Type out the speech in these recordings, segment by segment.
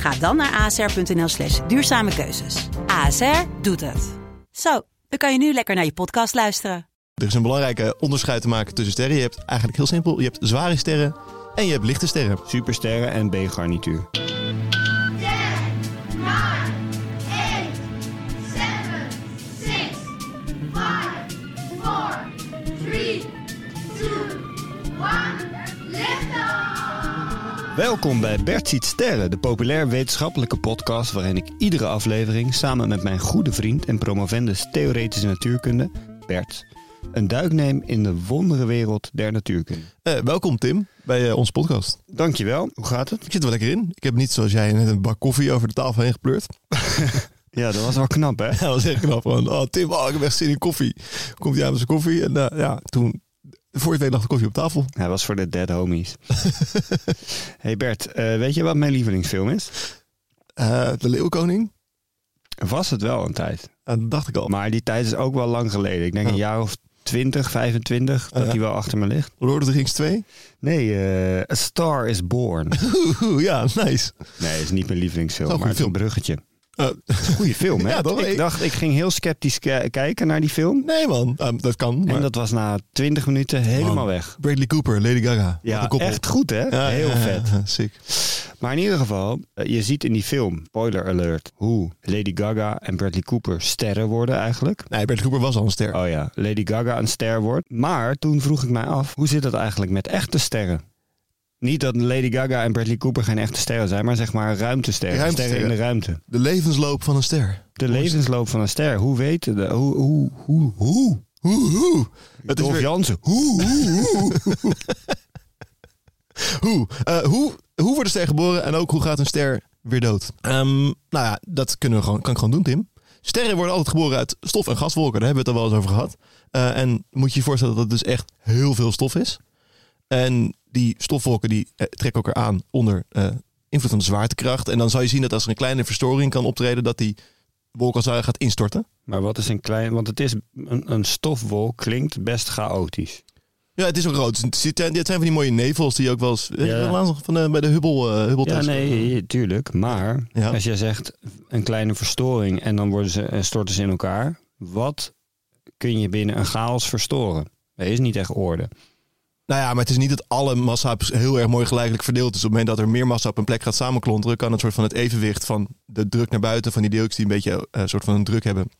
Ga dan naar asr.nl slash duurzame keuzes. ASR doet het. Zo, dan kan je nu lekker naar je podcast luisteren. Er is een belangrijke onderscheid te maken tussen sterren. Je hebt eigenlijk heel simpel, je hebt zware sterren en je hebt lichte sterren. Supersterren en B-garnituur. Welkom bij Bert ziet sterren, de populair wetenschappelijke podcast waarin ik iedere aflevering samen met mijn goede vriend en promovendus theoretische natuurkunde, Bert, een duik neem in de wonderenwereld der natuurkunde. Eh, welkom Tim bij eh, onze podcast. Dankjewel, hoe gaat het? Ik zit er wel lekker in. Ik heb niet zoals jij net een bak koffie over de tafel heen gepleurd. Ja, dat was wel knap hè? Ja, dat was echt knap. Gewoon, oh Tim, oh, ik heb echt zin in koffie. Komt hij aan met zijn koffie en eh, ja, toen, voor je weet lag de koffie op tafel. Hij was voor de dead homies. hey Bert, eh, weet je wat mijn lievelingsfilm is? Eh, de Leeuwkoning, Was het wel een tijd. Dat dacht ik al. Maar die tijd is ook wel lang geleden. Ik denk een jaar of 20, 25 dat Ja. die wel achter me ligt. Lord of the Rings 2? Nee, eh, A Star is Born. Ja, nice. Nee, is niet mijn lievelingsfilm, maar het is een bruggetje. Goeie film, hè? Ja, toch? Ik dacht, ik ging heel sceptisch ki- kijken naar die film. nee man, dat kan. Maar En dat was na 20 minuten helemaal Man. weg. Bradley Cooper, Lady Gaga. Ja, echt goed, hè? Ja, heel ja, vet. sick. Maar in ieder geval, eh, je ziet in die film, spoiler alert, hoe Lady Gaga en Bradley Cooper sterren worden eigenlijk. Nee, Bradley Cooper was al een ster. Oh ja, Lady Gaga een ster wordt. Maar toen vroeg ik mij af, hoe zit dat eigenlijk met echte sterren? Niet dat Lady Gaga en Bradley Cooper geen echte sterren zijn, maar zeg maar ruimtesterren. Ruimtesterren. Sterren in de ruimte. De levensloop van een ster. De levensloop van een ster. Hoe weten de... Hoe... Hoe... Hoe... hoe? Hoe, hoe. Het is weer- Jansen. Hoe... Hoe... hoe. Hoe? Eh, hoe? Hoe wordt een ster geboren en ook hoe gaat een ster weer dood? Ehm, nou ja, dat kunnen we gewoon, kan ik gewoon doen, Tim. Sterren worden altijd geboren uit stof en gaswolken. Daar hebben we het al wel eens over gehad. Eh, en moet je je voorstellen dat het dus echt heel veel stof is. En die stofwolken die eh, trekken elkaar aan onder eh, invloed van de zwaartekracht. En dan zal je zien dat als er een kleine verstoring kan optreden, dat die wolk als gaat instorten. Maar wat is een klein... Want het is... Een, een stofwolk klinkt best chaotisch. Ja, het is ook rood. Het zijn, van die mooie nevels die je ook wel eens... je Ja. wel, laatst nog van de, bij de Hubble, eh Hubble Ja, nee, tuurlijk. Maar Ja. als jij zegt een kleine verstoring en dan worden ze, eh, storten ze in elkaar. Wat kun je binnen een chaos verstoren? Er is niet echt orde. Nou ja, maar het is niet dat alle massa heel erg mooi gelijkelijk verdeeld is. Op het moment dat er meer massa op een plek gaat samenklonteren, kan het soort van het evenwicht van de druk naar buiten van die deeltjes die een beetje een soort van een druk hebben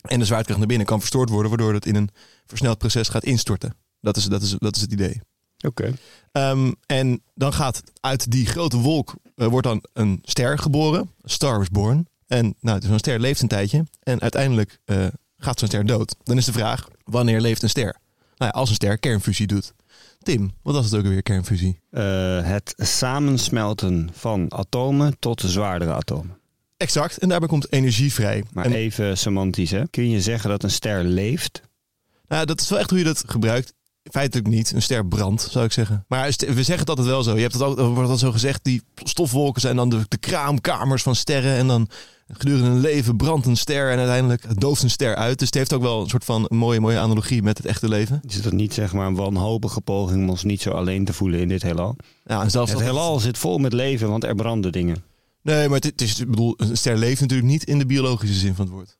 en de zwaartekracht naar binnen kan verstoord worden, waardoor het in een versneld proces gaat instorten. Dat is, dat is, dat is het idee. Oké. Ehm, en dan gaat uit die grote wolk eh, wordt dan een ster geboren. Star was born. En nou, zo'n ster leeft een tijdje. En uiteindelijk eh, gaat zo'n ster dood. Dan is de vraag, wanneer leeft een ster? Nou ja, als een ster kernfusie doet. Tim, wat was het ook alweer, kernfusie? Eh, het samensmelten van atomen tot zwaardere atomen. Exact. En daarbij komt energie vrij. Maar en, even semantisch, hè? Kun je zeggen dat een ster leeft? nou, dat is wel echt hoe je dat gebruikt. Feitelijk niet. Een ster brandt, zou ik zeggen. Maar we zeggen het altijd wel zo. Je hebt het ook, wordt altijd zo gezegd, die stofwolken zijn dan de, de kraamkamers van sterren. En dan gedurende een leven brandt een ster en uiteindelijk dooft een ster uit. Dus het heeft ook wel een soort van een mooie, mooie analogie met het echte leven. Is dat niet zeg maar een wanhopige poging om ons niet zo alleen te voelen in dit heelal? Ja, zelfs Het dat- heelal zit vol met leven, want er branden dingen. Nee, maar het, het is, ik bedoel, een ster leeft natuurlijk niet in de biologische zin van het woord.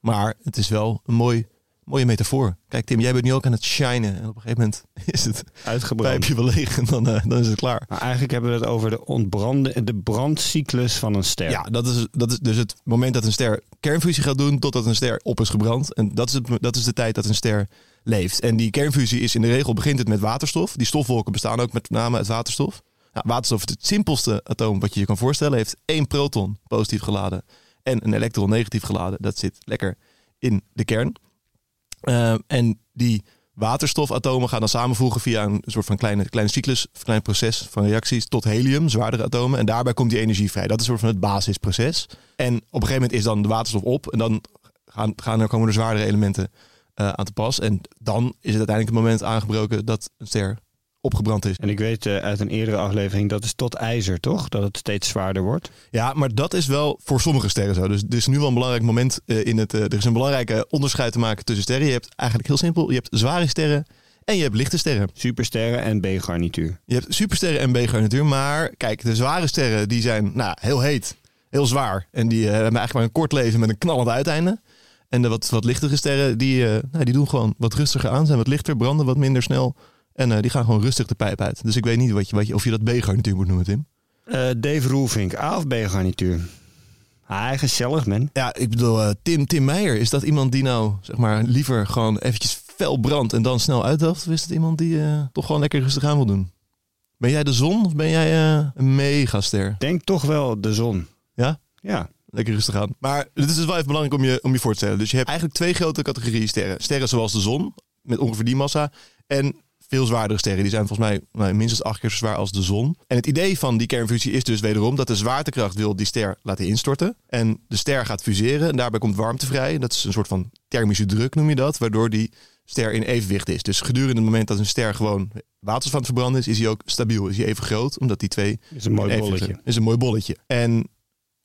Maar het is wel een mooi, mooie metafoor. Kijk Tim, jij bent nu ook aan het shinen. En op een gegeven moment is het Uitgebrand. pijpje wel leeg en dan, eh, dan is het klaar. Maar eigenlijk hebben we het over de, ontbranden, de brandcyclus van een ster. Ja, dat is, dat is dus het moment dat een ster kernfusie gaat doen totdat een ster op is gebrand. En dat is, het, dat is de tijd dat een ster leeft. En die kernfusie is in de regel begint het met waterstof. Die stofwolken bestaan ook met name uit waterstof. Nou, waterstof is het simpelste atoom wat je je kan voorstellen. Heeft één proton positief geladen en een elektron negatief geladen. Dat zit lekker in de kern. Eh, en die waterstofatomen gaan dan samenvoegen via een soort van kleine, kleine cyclus, of klein proces van reacties tot helium, zwaardere atomen. En daarbij komt die energie vrij. Dat is een soort van het basisproces. En op een gegeven moment is dan de waterstof op en dan gaan, gaan er, komen er zwaardere elementen eh, aan te pas. En dan is het uiteindelijk het moment aangebroken dat een ster opgebrand is. En ik weet eh, uit een eerdere aflevering dat is tot ijzer, toch? Dat het steeds zwaarder wordt. Ja, maar dat is wel voor sommige sterren zo. Dus er is nu wel een belangrijk moment eh, in het. eh, er is een belangrijke onderscheid te maken tussen sterren. Je hebt eigenlijk heel simpel: je hebt zware sterren en je hebt lichte sterren. Supersterren en B-garnituur. Je hebt supersterren en B-garnituur. Maar kijk, de zware sterren die zijn nou, heel heet, heel zwaar. En die hebben eigenlijk maar een kort leven met een knallend uiteinde. En de wat, wat lichtere sterren, die, nou, die doen gewoon wat rustiger aan. Zijn wat lichter, branden wat minder snel. En eh, die gaan gewoon rustig de pijp uit. Dus ik weet niet wat je, wat je, of je dat B-garnituur moet noemen, Tim. Eh, Dave Roelvink, A of B-garnituur? Ah, gezellig, man. Ja, ik bedoel, eh, Tim, Tim Meijer, is dat iemand die nou, zeg maar, liever gewoon eventjes fel brandt en dan snel uitdacht? Of is het iemand die toch gewoon lekker rustig aan wil doen? Ben jij de zon of ben jij een megaster? Denk toch wel de zon. Ja? Ja. Lekker rustig aan. Maar het is dus wel even belangrijk om je, om je voor te stellen. Dus je hebt eigenlijk twee grote categorieën sterren. Sterren zoals de zon, met ongeveer die massa. En veel zwaardere sterren. Die zijn volgens mij nou, minstens acht keer zo zwaar als de zon. En het idee van die kernfusie is dus wederom dat de zwaartekracht wil die ster laten instorten. En de ster gaat fuseren en daarbij komt warmte vrij. Dat is een soort van thermische druk noem je dat. Waardoor die ster in evenwicht is. Dus gedurende het moment dat een ster gewoon waterstof aan het verbranden is, is hij ook stabiel. Is hij even groot, omdat die twee Is een mooi bolletje. Is een mooi bolletje. En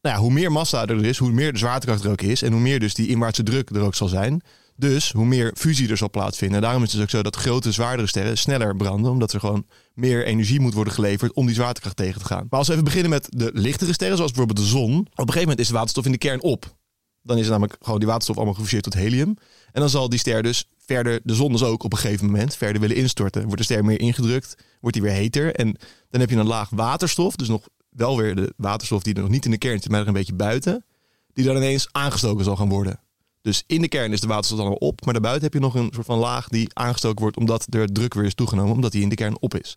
nou ja, hoe meer massa er is, hoe meer de zwaartekracht er ook is. En hoe meer dus die inwaartse druk er ook zal zijn. Dus hoe meer fusie er zal plaatsvinden. En daarom is het dus ook zo dat grote, zwaardere sterren sneller branden. Omdat er gewoon meer energie moet worden geleverd om die zwaartekracht tegen te gaan. Maar als we even beginnen met de lichtere sterren, zoals bijvoorbeeld de zon. Op een gegeven moment is de waterstof in de kern op. Dan is namelijk gewoon die waterstof allemaal gefuseerd tot helium. En dan zal die ster dus verder, de zon dus ook op een gegeven moment, verder willen instorten. Wordt de ster meer ingedrukt, wordt die weer heter. En dan heb je een laag waterstof, dus nog wel weer de waterstof die er nog niet in de kern zit, maar er een beetje buiten. Die dan ineens aangestoken zal gaan worden. Dus in de kern is de waterstof dan al op, maar daarbuiten heb je nog een soort van laag die aangestoken wordt omdat de druk weer is toegenomen, omdat die in de kern op is.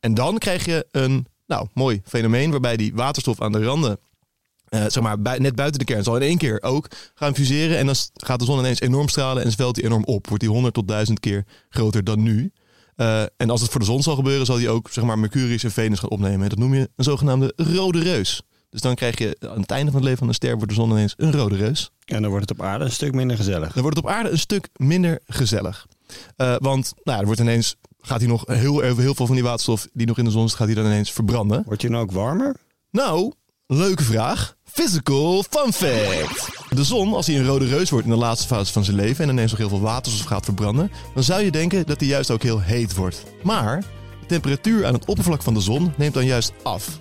En dan krijg je een nou, mooi fenomeen waarbij die waterstof aan de randen, eh, zeg maar net buiten de kern, zal in één keer ook gaan fuseren. En dan gaat de zon ineens enorm stralen en zwelt die enorm op. Wordt die 100 tot 1000 keer groter dan nu. Eh, en als het voor de zon zal gebeuren, zal die ook zeg maar, Mercurius en Venus gaan opnemen. En dat noem je een zogenaamde rode reus. Dus dan krijg je aan het einde van het leven van een ster, wordt de zon ineens een rode reus. En dan wordt het op aarde een stuk minder gezellig. Dan wordt het op aarde een stuk minder gezellig. Eh, want nou, er wordt ineens, gaat hij nog heel, heel veel van die waterstof die nog in de zon zit, gaat hij dan ineens verbranden. Wordt je dan ook warmer? Nou, leuke vraag. Physical fun fact. De zon, als hij een rode reus wordt in de laatste fase van zijn leven en ineens nog heel veel waterstof gaat verbranden, dan zou je denken dat hij juist ook heel heet wordt. Maar de temperatuur aan het oppervlak van de zon neemt dan juist af.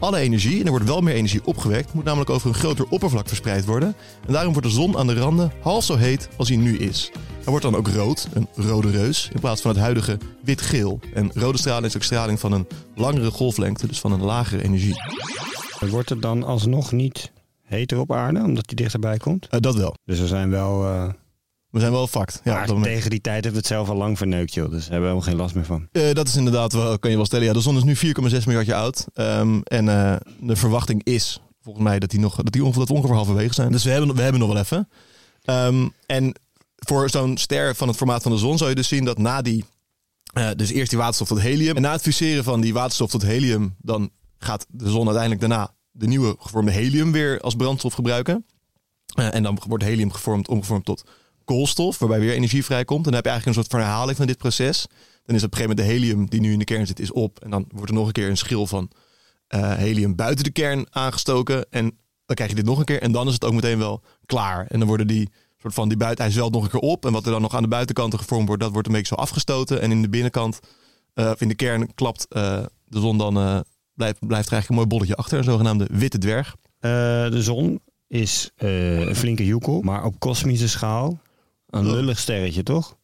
Alle energie, en er wordt wel meer energie opgewekt, moet namelijk over een groter oppervlak verspreid worden. En daarom wordt de zon aan de randen half zo heet als hij nu is. Hij wordt dan ook rood, een rode reus, in plaats van het huidige wit-geel. En rode straling is ook straling van een langere golflengte, dus van een lagere energie. Wordt het dan alsnog niet heter op aarde, omdat hij dichterbij komt? Eh, dat wel. Dus we zijn wel... eh We zijn wel fact. Ja, maar tegen die tijd hebben we het zelf al lang verneukt, joh. Dus daar hebben we helemaal geen last meer van. Eh, dat is inderdaad, wel, kan je wel stellen. Ja, de zon is nu 4,6 miljard jaar oud. Ehm, en eh, de verwachting is volgens mij dat die, nog, dat die ongeveer, dat ongeveer halverwege zijn. Dus we hebben, we hebben nog wel even. Ehm, en voor zo'n ster van het formaat van de zon zou je dus zien dat na die... eh, dus eerst die waterstof tot helium. En na het fuseren van die waterstof tot helium... dan gaat de zon uiteindelijk daarna de nieuwe gevormde helium weer als brandstof gebruiken. En dan wordt helium gevormd, omgevormd tot koolstof, waarbij weer energie vrijkomt. En dan heb je eigenlijk een soort verhaling van dit proces. Dan is op een gegeven moment de helium die nu in de kern zit, is op. En dan wordt er nog een keer een schil van eh, helium buiten de kern aangestoken. En dan krijg je dit nog een keer. En dan is het ook meteen wel klaar. En dan worden die soort van die buiten, hij nog een keer op. En wat er dan nog aan de buitenkanten gevormd wordt, dat wordt een beetje zo afgestoten. En in de binnenkant, eh, of in de kern, klapt eh, de zon dan, blijft, blijft er eigenlijk een mooi bolletje achter. Een zogenaamde witte dwerg. De zon is een flinke joekel, maar op kosmische schaal een lullig sterretje, toch?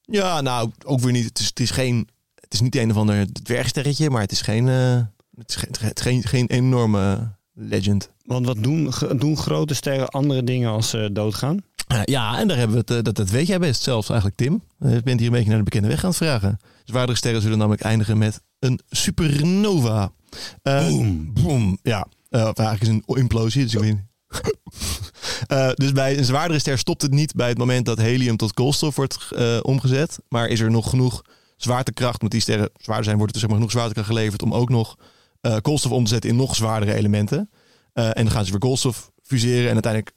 Ja, nou, ook weer niet. Het is, het is geen. Het is niet een of ander dwergsterretje, maar het is geen. eh, het is geen, het is geen, geen enorme legend. Want wat doen, doen grote sterren andere dingen als ze doodgaan? Eh, ja, en daar hebben we het. eh, dat, dat weet jij best zelfs eigenlijk, Tim. Je bent hier een beetje naar de bekende weg aan het vragen. Zwaardere sterren zullen namelijk eindigen met een supernova. Boom. boom. Ja, of eigenlijk is een implosie. Dus, ik weet niet. Eh, dus bij een zwaardere ster stopt het niet bij het moment dat helium tot koolstof wordt eh, omgezet. Maar is er nog genoeg zwaartekracht, moet die sterren zwaarder zijn, wordt er zeg maar genoeg zwaartekracht geleverd om ook nog eh, koolstof om te zetten in nog zwaardere elementen. En dan gaan ze weer koolstof fuseren en uiteindelijk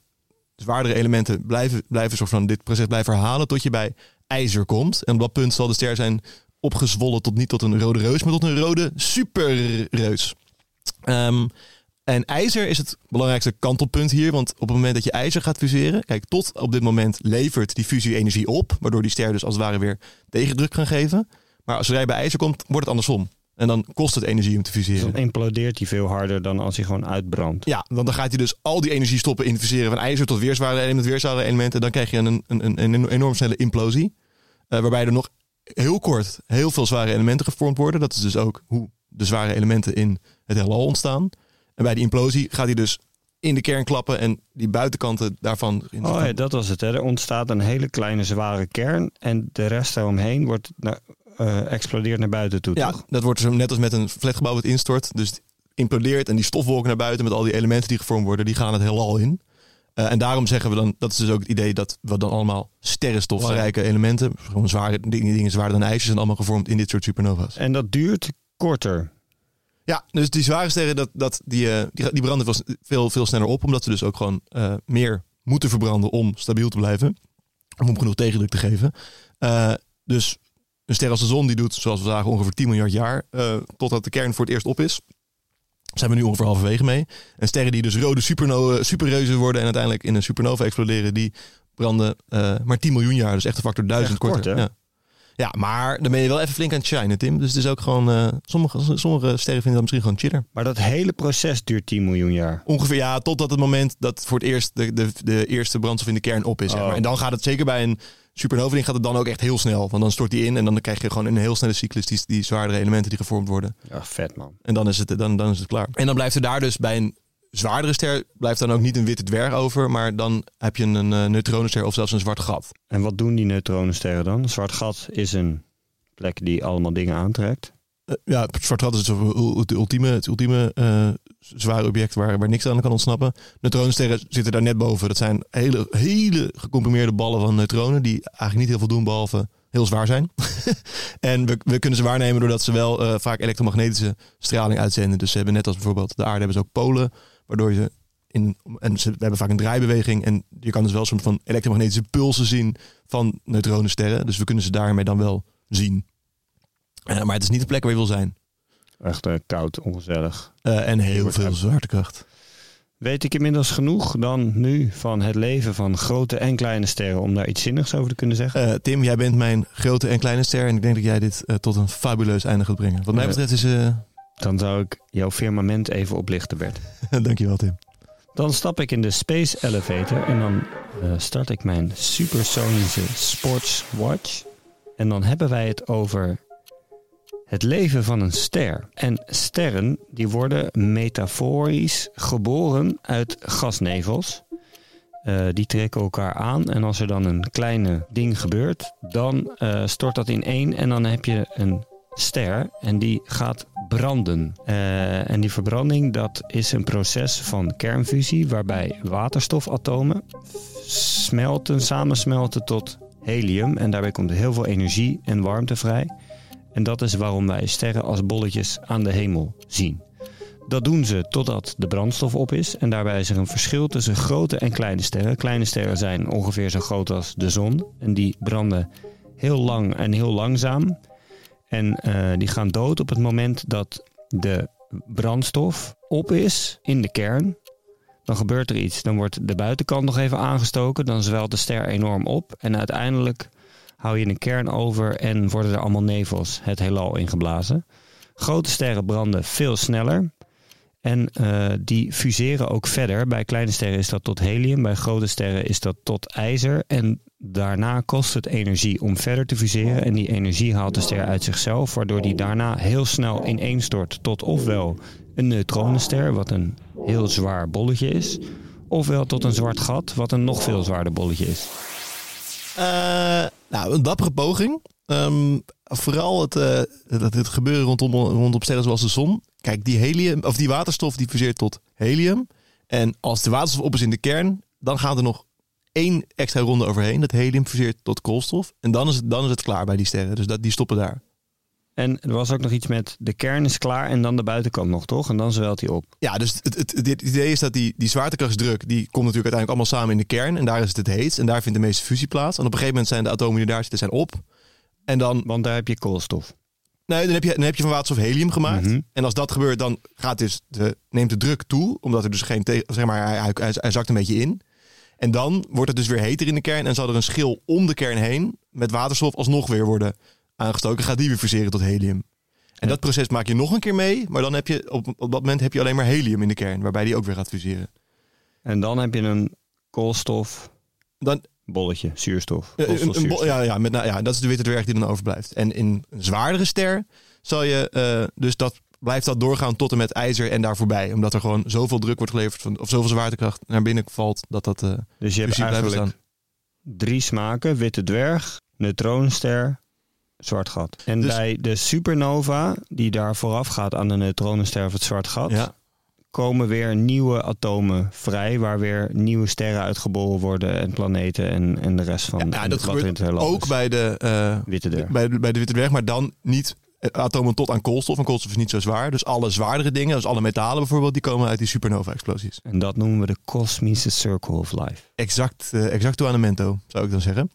zwaardere elementen blijven, blijven soort van dit proces blijven herhalen tot je bij ijzer komt. En op dat punt zal de ster zijn opgezwollen tot niet tot een rode reus, maar tot een rode superreus. Ehm, en ijzer is het belangrijkste kantelpunt hier, want op het moment dat je ijzer gaat fuseren, kijk, tot op dit moment levert die fusie energie op, waardoor die ster dus als het ware weer tegendruk kan geven. Maar als jij bij ijzer komt, wordt het andersom. En dan kost het energie om te Dus fuseren. dan implodeert hij veel harder dan als hij gewoon uitbrandt. Ja, want dan gaat hij dus al die energie stoppen in het fuseren van ijzer tot weer zware elementen, weer zware elementen. Dan krijg je een, een, een, een enorm snelle implosie. Eh, waarbij er nog heel kort heel veel zware elementen gevormd worden. Dat is dus ook hoe de zware elementen in het heelal ontstaan. En bij die implosie gaat hij dus in de kern klappen en die buitenkanten daarvan... In Oh ja, dat was het. Hè. Er ontstaat een hele kleine zware kern en de rest daaromheen wordt naar, eh, explodeert naar buiten toe, Ja, toch? dat wordt zo net als met een flatgebouw wat instort. Dus implodeert en die stofwolken naar buiten met al die elementen die gevormd worden, die gaan het heelal in. Eh, en daarom zeggen we dan, dat is dus ook het idee dat we dan allemaal sterrenstofrijke elementen, gewoon zware dingen, dingen zwaarder dan ijzer, zijn allemaal gevormd in dit soort supernova's. En dat duurt korter. Ja, dus die zware sterren, dat, dat, die, eh, die, die branden veel, veel sneller op, omdat ze dus ook gewoon eh, meer moeten verbranden om stabiel te blijven. Om genoeg tegendruk te geven. Eh, dus een ster als de zon, die doet, zoals we zagen, ongeveer 10 miljard jaar, eh, totdat de kern voor het eerst op is. Zijn we nu ongeveer halverwege mee. En sterren die dus rode superno- superreuzen worden en uiteindelijk in een supernova exploderen, die branden maar 10 miljoen jaar. Dus echt een factor duizend kort, korter. ja. Ja, maar dan ben je wel even flink aan het shinen, Tim. Dus het is ook gewoon, eh, sommige, sommige sterren vinden dat misschien gewoon chiller. Maar dat hele proces duurt 10 miljoen jaar. Ongeveer ja, totdat het moment dat voor het eerst de, de, de eerste brandstof in de kern op is. Zeg Oh. maar. En dan gaat het zeker bij een supernova gaat het dan ook echt heel snel. Want dan stort die in en dan krijg je gewoon een heel snelle cyclus die, die zwaardere elementen die gevormd worden. Ja, vet man. En dan is, het, dan, dan is het klaar. En dan blijft er daar dus bij een zwaardere ster blijft dan ook niet een witte dwerg over, maar dan heb je een uh, neutronenster of zelfs een zwart gat. En wat doen die neutronensterren dan? Een zwart gat is een plek die allemaal dingen aantrekt. Uh, ja, het zwart gat is het ultieme, het ultieme uh, zware object waar, waar niks aan kan ontsnappen. Neutronensterren zitten daar net boven. Dat zijn hele, hele gecomprimeerde ballen van neutronen die eigenlijk niet heel veel doen behalve heel zwaar zijn. en we, we, kunnen ze waarnemen doordat ze wel uh, vaak elektromagnetische straling uitzenden. Dus ze hebben net als bijvoorbeeld de aarde hebben ze ook polen, waardoor je in en ze we hebben vaak een draaibeweging en je kan dus wel een soort van elektromagnetische pulsen zien van neutronensterren. Dus we kunnen ze daarmee dan wel zien. Uh, maar het is niet de plek waar je wil zijn. Echt uh, koud, ongezellig. Uh, en heel veel zwaartekracht. Weet ik inmiddels genoeg dan nu van het leven van grote en kleine sterren om daar iets zinnigs over te kunnen zeggen? Tim, jij bent mijn grote en kleine ster en ik denk dat jij dit tot een fabuleus einde gaat brengen. Wat mij betreft is... Dan zou ik jouw firmament even oplichten, Bert. Dankjewel, Tim. Dan stap ik in de Space Elevator en dan uh, start ik mijn supersonische Sports Watch. En dan hebben wij het over het leven van een ster. En sterren die worden metaforisch geboren uit gasnevels. Uh, die trekken elkaar aan en als er dan een kleine ding gebeurt, dan uh, stort dat in één en dan heb je een ster en die gaat branden. Uh, en die verbranding dat is een proces van kernfusie waarbij waterstofatomen smelten, samensmelten tot helium en daarbij komt heel veel energie en warmte vrij. En dat is waarom wij sterren als bolletjes aan de hemel zien. Dat doen ze totdat de brandstof op is. En daarbij is er een verschil tussen grote en kleine sterren. Kleine sterren zijn ongeveer zo groot als de zon. En die branden heel lang en heel langzaam. En uh, die gaan dood op het moment dat de brandstof op is in de kern. Dan gebeurt er iets. Dan wordt de buitenkant nog even aangestoken. Dan zwelt de ster enorm op. En uiteindelijk hou je een kern over en worden er allemaal nevels het heelal ingeblazen. Grote sterren branden veel sneller. En uh, die fuseren ook verder. Bij kleine sterren is dat tot helium, bij grote sterren is dat tot ijzer. En daarna kost het energie om verder te fuseren. En die energie haalt de ster uit zichzelf, waardoor die daarna heel snel ineenstort tot ofwel een neutronenster, wat een heel zwaar bolletje is, ofwel tot een zwart gat, wat een nog veel zwaarder bolletje is. Uh, nou, een dappere poging. Um, vooral het, uh, het, het, gebeuren rondom, rondom sterren zoals de zon. Kijk, die helium, of die waterstof die fuseert tot helium. En als de waterstof op is in de kern, dan gaat er nog één extra ronde overheen. Dat helium fuseert tot koolstof. En dan is het, dan is het klaar bij die sterren. Dus dat, die stoppen daar. En er was ook nog iets met de kern is klaar en dan de buitenkant nog, toch? En dan zwelt hij op. Ja, dus het, het, het idee is dat die, die zwaartekrachtsdruk... die komt natuurlijk uiteindelijk allemaal samen in de kern. En daar is het het heetst. En daar vindt de meeste fusie plaats. En op een gegeven moment zijn de atomen die daar zitten zijn op. En dan, Want daar heb je koolstof. nee, dan, heb, je, dan heb je van waterstof helium gemaakt. Mhm. En als dat gebeurt, dan gaat dus de, neemt de druk toe. Omdat er dus geen... Zeg maar, hij, hij, hij zakt een beetje in. En dan wordt het dus weer heter in de kern. En zal er een schil om de kern heen... met waterstof alsnog weer worden aangestoken. Gaat die weer fuseren tot helium. En Ja. dat proces maak je nog een keer mee. Maar dan heb je op, op dat moment heb je alleen maar helium in de kern. Waarbij die ook weer gaat fuseren. En dan heb je een koolstof Dan, bolletje, zuurstof. Koolstof, een- een bo- zuurstof. ja, ja, met, nou, ja, dat is de witte dwerg die dan overblijft. En in een zwaardere ster zal je, eh, dus dat blijft dat doorgaan tot en met ijzer en daar voorbij. Omdat er gewoon zoveel druk wordt geleverd, van, of zoveel zwaartekracht naar binnen valt, dat dat... eh, Dus je hebt eigenlijk drie smaken. Witte dwerg, neutronenster, zwart gat. En Dus- bij de supernova, die daar vooraf gaat aan de neutronenster of het zwart gat... ja. komen weer nieuwe atomen vrij... waar weer nieuwe sterren uitgeboren worden en planeten en, en de rest van Ja, en dat gebeurt ook bij de, eh, Witte dwerg. bij, de, bij de witte dwerg, maar dan niet atomen tot aan koolstof. En koolstof is niet zo zwaar. Dus alle zwaardere dingen, dus alle metalen bijvoorbeeld, die komen uit die supernova-explosies. En dat noemen we de kosmische circle of life. Exact, eh exacto aan memento, zou ik dan zeggen.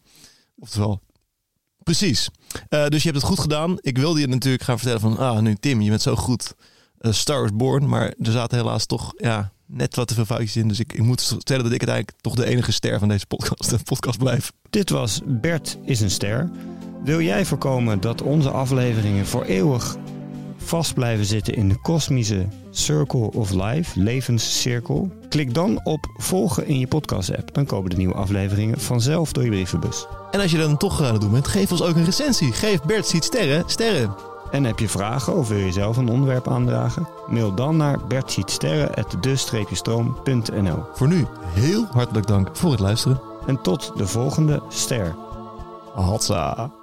Oftewel, precies. Eh, dus je hebt het goed gedaan. Ik wilde je natuurlijk gaan vertellen van, ah, nu Tim, je bent zo goed. Eh, Star Born, maar er zaten helaas toch, ja, net wat te veel foutjes in. Dus ik, ik moet stellen dat ik uiteindelijk toch de enige ster van deze podcast, podcast blijf. Dit was Bert is een ster. Wil jij voorkomen dat onze afleveringen voor eeuwig vast blijven zitten in de kosmische Circle of Life, levenscirkel? Klik dan op volgen in je podcast-app. Dan komen de nieuwe afleveringen vanzelf door je brievenbus. En als je dan toch aan het doen bent, geef ons ook een recensie. Geef Bert Ziet Sterren, sterren. En heb je vragen of wil je zelf een onderwerp aandragen? Mail dan naar bertzietsterren.de-stroom.nl Voor nu, heel hartelijk dank voor het luisteren. En tot de volgende ster. Hatsa.